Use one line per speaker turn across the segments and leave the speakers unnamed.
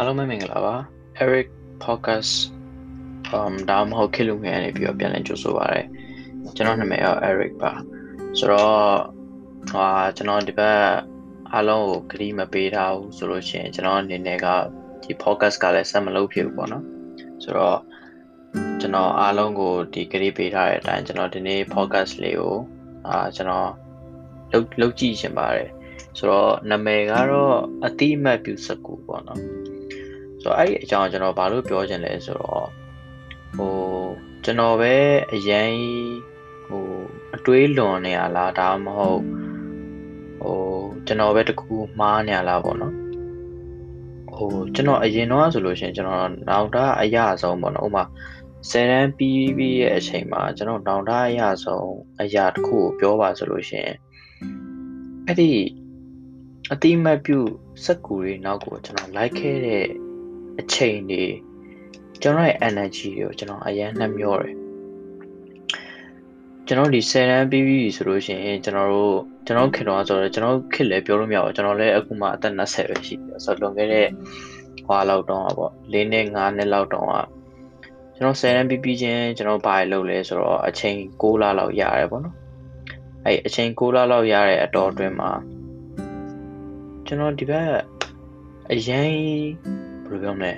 အားလုံးပဲမင်္ဂလာပါ Eric podcast um ဒါမှမဟုတ်ခေတ်လူငယ်နေပြီးတော့ပြန်လည်ကြိုဆိုပါရစေကျွန်တော်နာမည်က Eric ပါဆိုတော့ဟာကျွန်တော်ဒီဘက်အားလုံးကိုဂရီးမပေးထားဘူးဆိုလို့ရှိရင်ကျွန်တော်အနေနဲ့ကဒီ podcast ကလည်းဆက်မလုပ်ဖြစ်ဘူးပေါ့နော်ဆိုတော့ကျွန်တော်အားလုံးကိုဒီဂရီးပေးထားတဲ့အတိုင်းကျွန်တော်ဒီနေ့ podcast လေးကိုအာကျွန်တော်လုပ်လုပ်ကြည့်ရှင်ပါတယ်ဆိုတော့နာမည်ကတော့အတိအမှတ်ပြုစကူပေါ့နော် ဆိုတော့အဲ့ဒီအကြောင်းကျွန်တော်ဘာလို့ပြောချင်လဲဆိုတော့ဟိုကျွန်တော်ပဲအရင်ဟိုအတွေးလွန်နေရလားဒါမှမဟုတ်ဟိုကျွန်တော်ပဲတကူမှားနေရလားပေါ့နော်ဟိုကျွန်တော်အရင်တော့ဆိုလို့ရှိရင်ကျွန်တော်နောက်တာအရဆုံးပေါ့နော်ဥမာဆယ်တန်းပြီးပြီးရဲ့အချိန်မှာကျွန်တော်နောက်တာအရဆုံးအရာတစ်ခုကိုပြောပါဆိုလို့ရှိရင်အဲ့ဒီအတိမတ်ပြုစက်ကူတွေနောက်ကိုကျွန်တော်လိုက်ခဲ့တဲ့ အချိန်တွေကျွန်တော်ရဲ့ energy တွေကိုကျွန်တော်အရင်နှမျောတယ်ကျွန်တော်ဒီ10တန်းပြီးပြီဆိုလို့ရှိရင်ကျွန်တော်တို့ကျွန်တော်ခင်တော့ဆိုတော့ကျွန်တော်ခစ်လည်းပြောလို့မရဘူးကျွန်တော်လည်းအခုမှအသက်20ပဲရှိတယ်ဆိုတော့လွန်ခဲ့တဲ့ဟွာလောက်တော့ပေါ့၄နှစ်၅နှစ်လောက်တော့ကျွန်တော်10တန်းပြီးပြီးချင်းကျွန်တော်ဘာလုပ်လဲဆိုတော့အချိန်6လလောက်ရတယ်ပေါ့နော်အဲ့အချိန်6လလောက်ရတဲ့အတော်အတွင်းမှာကျွန်တော်ဒီဘက်အရင် ဘယ်လိုပြောမလဲ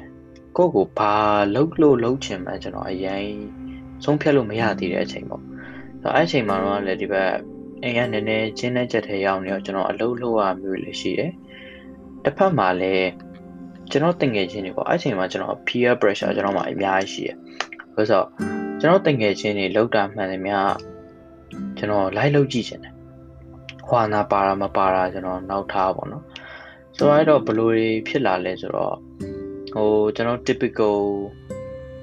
ကိုယ့်ကိုဘာလုပ်လို့လုပ်ချင်မှကျွန်တော်အရင်ဆုံးဖြတ်လို့မရသေးတဲ့အချိန်ပေါ့ဆိုတော့အဲ့အချိန်မှာတော့လည်းဒီဘက်အိမ်ကနည်းနည်းချင်းတဲ့ချက်ထဲရောက်နေတော့ကျွန်တော်အလုပ်လုပ်ရမျိုးလေးရှိတယ်တစ်ဖက်မှာလည်းကျွန်တော်တင်ငယ်ချင်းတွေပေါ့အဲ့အချိန်မှာကျွန်တော် peer pressure ကျွန်တော်မှာအများကြီးရှိတယ်ဆိုတော့ကျွန်တော်တင်ငယ်ချင်းတွေလောက်တာမှန်တယ်များကျွန်တော် live လုပ်ကြည့်ချင်တယ်ဟွာနာပါတာမပါတာကျွန်တော်နောက်ထားပါတော့ဆိုတော့အဲ့တော့ဘယ်လိုတွေဖြစ်လာလဲဆိုတော့ ဟိုကျွန်တော် typical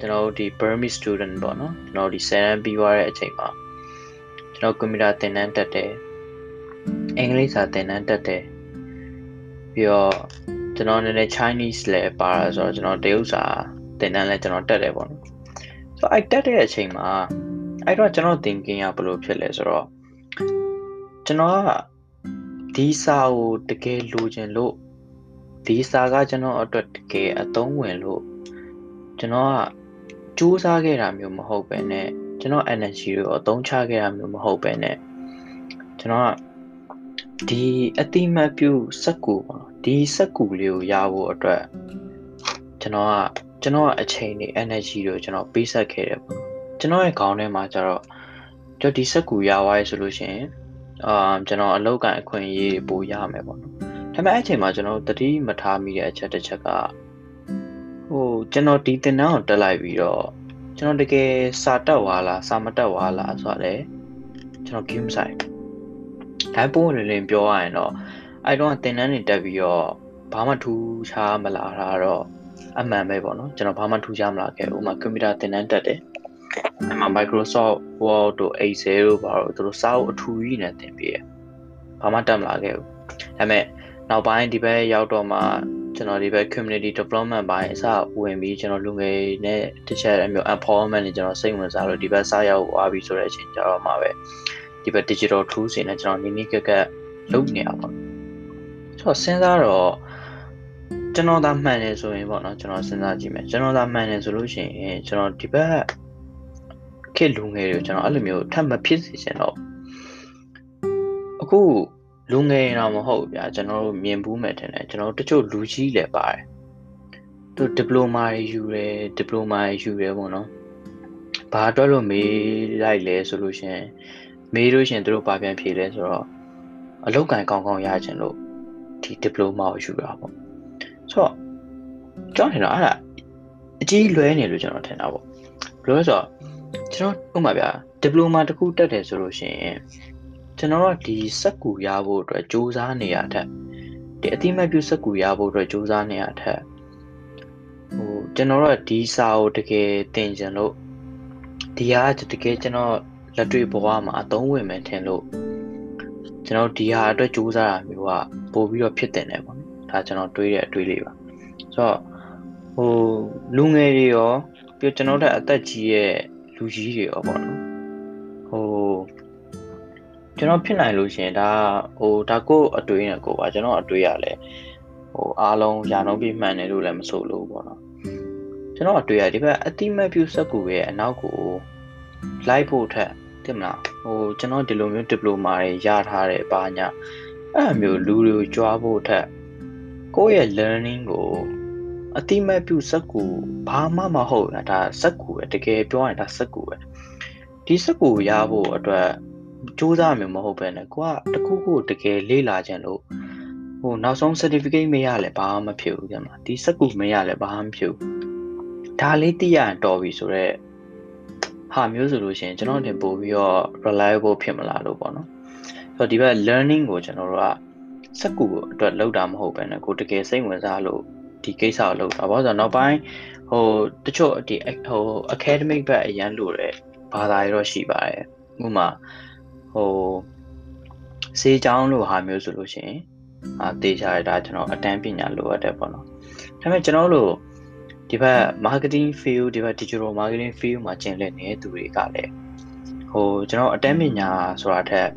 ကျွန်တော်ဒီ Burmese student ပေါ့နော်ကျွန်တော်ဒီ7ပြီးသွားတဲ့အချိန်မှာကျွန်တော်ကွန်ပျူတာသင်တန်းတက်တယ်အင်္ဂလိပ်စာသင်တန်းတက်တယ်ပြီးတော့ကျွန်တော်နည်းနည်း Chinese လည်းပါတာဆိုတော့ကျွန်တော်တရုတ်စာသင်တန်းလည်းကျွန်တော်တက်တယ်ပေါ့နော်ဆိုတော့အဲ့တက်တဲ့အချိန်မှာအဲ့တော့ကျွန်တော် thinking ကဘယ်လိုဖြစ်လဲဆိုတော့ကျွန်တော်ကဒီစာကိုတကယ်လိုချင်လို့ ဒီစာကကျွန်တော်အတွက်တကယ်အသုံးဝင်လို့ကျွန်တော်ကစူးစမ်းခဲ့တာမျိုးမဟုတ်ပဲねကျွန်တော် energy ကိုအသုံးချခဲ့တာမျိုးမဟုတ်ပဲねကျွန်တော်ကဒီအတိမတ်ပြုစက်ကူပေါ့ဒီစက်ကူလေးကိုရဖို့အတွက်ကျွန်တော်ကကျွန်တော်အချိန်နဲ့ energy ကိုကျွန်တော်ပေးဆက်ခဲ့တယ်ပေါ့ကျွန်တော်ရဲ့ခေါင်းထဲမှာကျတော့ကျွန်တော်ဒီစက်ကူရသွားရဆိုလို့ရှိရင်အာကျွန်တော်အလောက်ကန်အခွင့်အရေးပိုရမယ်ပေါ့နော် ဒါပေမဲ့အဲ့ချိန်မှာကျွန်တော်တတိမထားမိတဲ့အချက်တစ်ချက်ကဟိုကျွန်တော်ဒီတင်တန်းကိုတက်လိုက်ပြီးတော့ကျွန်တော်တကယ်စာတက်သွားလားစာမတက်သွားလားဆိုတော့ကျွန်တော် game site ဒါပုံလင်းလင်းပြောရရင်တော့အဲ့တော့တင်တန်းတွေတက်ပြီးတော့ဘာမှထူးခြားမလာတာတော့အမှန်ပဲပေါ့နော်ကျွန်တော်ဘာမှထူးခြားမလာခဲ့ဘူးဥမာကွန်ပျူတာတင်တန်းတက်တယ်အဲ့မှာ Microsoft Word တို့ Excel တို့ဘာလို့သူတို့စာအုပ်အထူးကြီးနဲ့တင်ပြရဘာမှတက်မလာခဲ့ဘူးဒါပေမဲ့ နောက်ပိုင်းဒီဘက်ရောက်တော့မှကျွန်တော်ဒီဘက် community development ဘိုင်းအစဝင်ပြီးကျွန်တော်လူငယ်နဲ့တစ်ချက်အမျိုး empowerment တွေကျွန်တော်စိတ်ဝင်စားလို့ဒီဘက်စရောက်သွားပြီဆိုတဲ့အချိန်ကျတော့မှပဲဒီဘက် digital tools တွေနဲ့ကျွန်တော်နီးနီးကက်ကက်လုပ်နေရပါတော့ဆိုတော့စဉ်းစားတော့ကျွန်တော်သာမှန်တယ်ဆိုရင်ပေါ့နော်ကျွန်တော်စဉ်းစားကြည့်မယ်ကျွန်တော်သာမှန်တယ်ဆိုလို့ရှိရင်ကျွန်တော်ဒီဘက်ခေတ်လူငယ်တွေကိုကျွန်တော်အဲ့လိုမျိုးထပ်မဖြစ်စေချင်တော့အခု လူငယ်တော့မဟုတ်ဗျာကျွန်တော်တို့မြင်ဘူးမယ်ထင်တယ်ကျွန်တော်တို့တချို့လူကြီးလည်းပါတယ်သူဒီပလိုမာယူတယ်ဒီပလိုမာယူတယ်ပေါ့နော်ဘာအတွက်လို့မေးလိုက်လဲဆိုလို့ရှင်မေးလို့ရှင်သူတို့ဘာပြန်ဖြေလဲဆိုတော့အလောက်ကန်ကောင်းကောင်းရချင်လို့ဒီဒီပလိုမာကိုယူတာပေါ့ဆိုတော့ကျွန်တော်ထင်တာအဲ့ဒါအကြီးလွဲနေလို့ကျွန်တော်ထင်တာပေါ့ဘယ်လိုလဲဆိုတော့ကျွန်တော်ဥပမာဗျာဒီပလိုမာတစ်ခုတက်တယ်ဆိုလို့ရှိရင် ကျွန်တော်တို့ဒီစက်ကူရဖို့အတွက်စူးစမ်းနေရတဲ့ဒီအတိမတ်ပြုစက်ကူရဖို့အတွက်စူးစမ်းနေရတဲ့ဟိုကျွန်တော်တို့ဒီစာကိုတကယ်သင်ကြလို့ဒီဟာတကယ်ကျွန်တော်လက်တွေ့ဘဝမှာအသုံးဝင်မယ်ထင်လို့ကျွန်တော်ဒီဟာအတွက်စူးစမ်းတာမျိုးကပို့ပြီးတော့ဖြစ်တင်တယ်ပေါ့နော်ဒါကျွန်တော်တွေးတဲ့အတွေးလေးပါဆိုတော့ဟိုလူငယ်တွေရောပြီးကျွန်တော်တို့အသက်ကြီးရဲ့လူကြီးတွေရောပေါ့နော်ဟို ကျွန်တော်ဖြစ်နိုင်လို့ရှင်ဒါဟိုဒါကိုအတွေးနဲ့ကိုပါကျွန်တော်အတွေးရလဲဟဟိုအားလုံးရာနှုန်းပြည့်မှန်တယ်လို့လည်းမဆိုလို့ပေါ့နော်ကျွန်တော်တွေ့ရဒီဘက်အတိမတ်ပြုစက်ကူရဲ့အနောက်ကိုလိုက်ဖို့ထက်တင်မလားဟိုကျွန်တော်ဒီလိုမျိုးဒီပလိုမာတွေရထားတယ်ပါညာအဲ့မျိုးလူတွေကိုကြွားဖို့ထက်ကိုယ့်ရဲ့ learning ကိုအတိမတ်ပြုစက်ကူဘာမှမဟုတ်ဘူးဒါစက်ကူပဲတကယ်ပြောရင်ဒါစက်ကူပဲဒီစက်ကူရဖို့အတွက် စူးစမ်းမျိုးမဟုတ်ပဲねကိုကတခုခုတကယ်လေ့လာခြင်းလို့ဟိုနောက်ဆုံး certificate မရလဲဘာမှမဖြစ်ဘူးကြမှာဒီစက်ကူမရလဲဘာမှမဖြစ်ဘူးဒါလေးသိရရင်တော်ပြီဆိုတော့ဟာမျိုးဆိုလို့ရှိရင်ကျွန်တော်တင်ပို့ပြီးတော့ reliable ဖြစ်မလားလို့ပေါ့နော်ဆိုတော့ဒီဘက် learning ကိုကျွန်တော်တို့ကစက်ကူအတွက်လောက်တာမဟုတ်ပဲねကိုတကယ်စိတ်ဝင်စားလို့ဒီကိစ္စကိုလုပ်တာဘာလို့ဆိုတော့နောက်ပိုင်းဟိုတချို့ဒီဟို academic ဘက်အရန်လို့တဲ့ဘာသာတွေတော့ရှိပါတယ်ဥပမာ ဟိုစေးချောင်းလို့ဟာမျိုးဆိုလို့ရှိရင်အာတေချာရတာကျွန်တော်အတန်းပညာလိုအပ်တယ်ပေါ့နော်ဒါပေမဲ့ကျွန်တော်တို့ဒီဘက် marketing field ဒီဘက် digital marketing field မှာကျင်လည်နေတဲ့သူတွေကလည်းဟိုကျွန်တော်အတန်းပညာဆိုတာထက်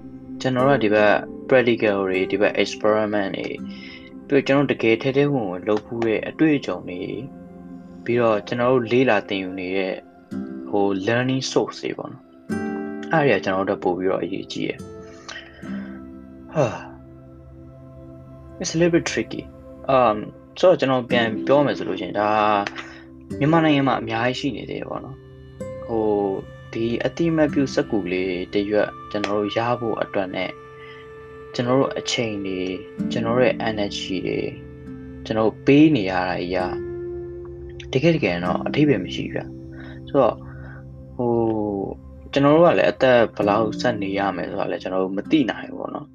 ကျွန်တော်တို့ဒီဘက် practical တွေဒီဘက် experiment တွေပြီးတော့ကျွန်တော်တကယ်ထဲထဲဝင်ဝင်လုပ်ဖူးတဲ့အတွေ့အကြုံတွေပြီးတော့ကျွန်တော်တို့လေ့လာသင်ယူနေတဲ့ဟို learning source တွေပေါ့နော် အဲ့ဒါကျွန်တော်တို့ပို့ပြီးတော့အရေးကြီးရယ်ဟာ it's a little bit tricky um ဆိုတော့ကျွန်တော်ပြန်ပြောမယ်ဆိုလို့ရှိရင်ဒါမြန်မာနိုင်ငံမှာအများကြီးရှိနေတယ်ပေါ့နော်ဟိုဒီအတိမတ်ပြုစက်ကူလေးတရွက်ကျွန်တော်တို့ရဖို့အတွက် ਨੇ ကျွန်တော်တို့အချိန်တွေကျွန်တော်တို့ရဲ့ energy တွေကျွန်တော်ပေးနေရတာကြီးကတကယ်တကယ်တော့အထိပ္ပယ်မရှိဘူးဆိုတော့ဟို ကျွန်တော်တို့ကလည်းအသက်ဘယ်လောက်ဆက်နေရမယ်ဆိုတာလည်းကျွန်တော်တို့မသိနိုင်ဘူးပေါ့နော်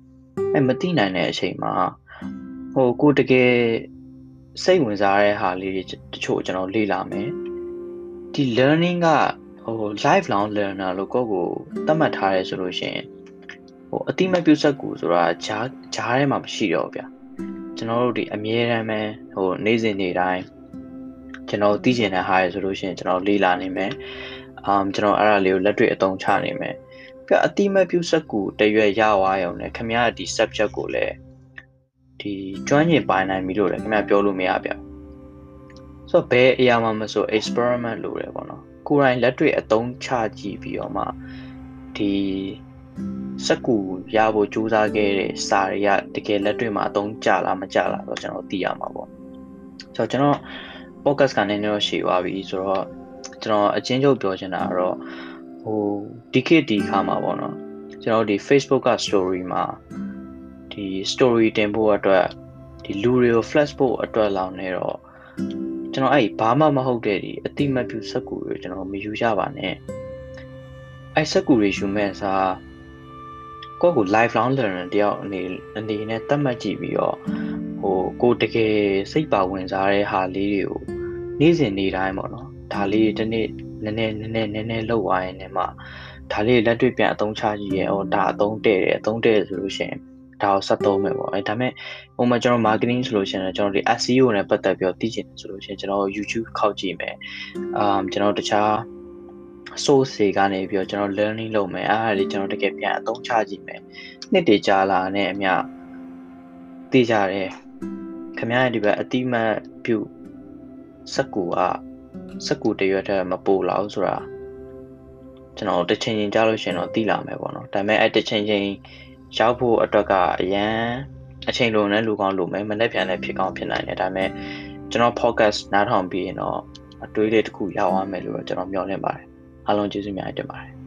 အဲမသိနိုင်တဲ့အချိန်မှာဟိုကိုတကယ်စိတ်ဝင်စားတဲ့ဟာလေးတွေတချို့ကျွန်တော်လေ့လာမယ်ဒီ learning ကဟို life long learner လို့ကိုယ့်ကိုသတ်မှတ်ထားရဲဆိုလို့ရှိရင်ဟိုအတိမပြုတ်ဆက်ကူဆိုတာဂျားဂျားထဲမှာမရှိတော့ဘူးဗျာကျွန်တော်တို့ဒီအမြဲတမ်းပဲဟိုနေ့စဉ်နေ့တိုင်းကျွန်တော်သိကျင်တဲ့ဟာရဆိုလို့ရှိရင်ကျွန်တော်လေ့လာနေမယ် အမ်ကျွန်တော်အဲ့ဒါလေးကိုလက်တွေ့အသုံးချနေမယ်ပြအတိမပြုတ်ဆက်ကူတရွက်ရသွားရုံနဲ့ခင်ဗျားဒီ subject ကိုလည်းဒီကျွမ်းကျင်ပိုင်နိုင်ပြီလို့လည်းခင်ဗျားပြောလို့မရဗျဆိုတော့ဘယ်အရာမှမဆို experiment လုပ်တယ်ပေါ့နော်ကိုယ်တိုင်လက်တွေ့အသုံးချကြည့်ပြီးတော့မှဒီစက်ကူရဖို့ကြိုးစားခဲ့တဲ့စာတွေကတကယ်လက်တွေ့မှာအသုံးကျလားမကျလားတော့ကျွန်တော်သိရမှာပေါ့ဆိုတော့ကျွန်တော် podcast ကနေတော့ရှည်သွားပြီဆိုတော့ ကျွန်တော်အချင်းချုပ်ပြောချင်တာကတော့ဟိုဒီခေတ်ဒီခါမှာပေါ့နော်ကျွန်တော်ဒီ Facebook က story မှာဒီ story တင်ဖို့အတွက်ဒီလူတွေကို flash ဖို့အတွက်လောင်းနေတော့ကျွန်တော်အဲ့ဘာမှမဟုတ်တဲ့ဒီအတိမတ်ပြုစက်ကူတွေကျွန်တော်မယူရပါနဲ့အဲ့စက်ကူတွေယူမဲ့အစားကိုယ့်ကို lifelong learner တယောက်အနေအနေနဲ့သတ်မှတ်ကြည့်ပြီးတော့ဟိုကိုတကယ်စိတ်ပါဝင်စားတဲ့ဟာလေးတွေကိုနေ့စဉ်နေ့တိုင်းပေါ့နော် ဒါလေးဒီနေ့နည်းနည်းနည်းနည်းနည်းနည်းလောက်သွားရင်လည်းမှဒါလေးလက်တွေ့ပြန်အသုံးချကြည့်ရဲဟောဒါအသုံးတဲ့တယ်အသုံးတဲ့ဆိုလို့ရှိရင်ဒါကိုဆက်သုံးမယ်ပေါ့အဲဒါမဲ့ဟိုမှာကျွန်တော် marketing ဆိုလို့ရှိရင်ကျွန်တော်ဒီ SEO နဲ့ပတ်သက်ပြီးတော့သိချင်တယ်ဆိုလို့ရှိရင်ကျွန်တော် YouTube ခောက်ကြည့်မယ်အမ်ကျွန်တော်တခြား source တွေကနေပြီးတော့ကျွန်တော် learning လုပ်မယ်အားအဲ့ဒါလေးကျွန်တော်တကယ်ပြန်အသုံးချကြည့်မယ်နှစ်တည်ကြာလာနဲ့အမျှသိကြတယ်ခင်ဗျားရဲ့ဒီဘက်အတိမတ်ပြုစက်ကူက စက်ကူတရွက်တဲ့မပို့လာဘူးဆိုတာကျွန်တော်တစ်ချိန်ချင်းကြားလို့ရှင်တော့သိလာမယ်ပေါ့နော်ဒါပေမဲ့အဲ့တစ်ချိန်ချင်းရောက်ဖို့အတွက်ကအရန်အချိန်လိုနဲ့လူကောင်းလိုမယ်မနေ့ပြန်လည်းဖြစ်ကောင်းဖြစ်နိုင်တယ်ဒါပေမဲ့ကျွန်တော် podcast နားထောင်ပြီးရင်တော့အတွေးလေးတစ်ခုရောက်သွားမယ်လို့ကျွန်တော်မျှော်လင့်ပါတယ်အားလုံးကျေးဇူးများတင်ပါတယ်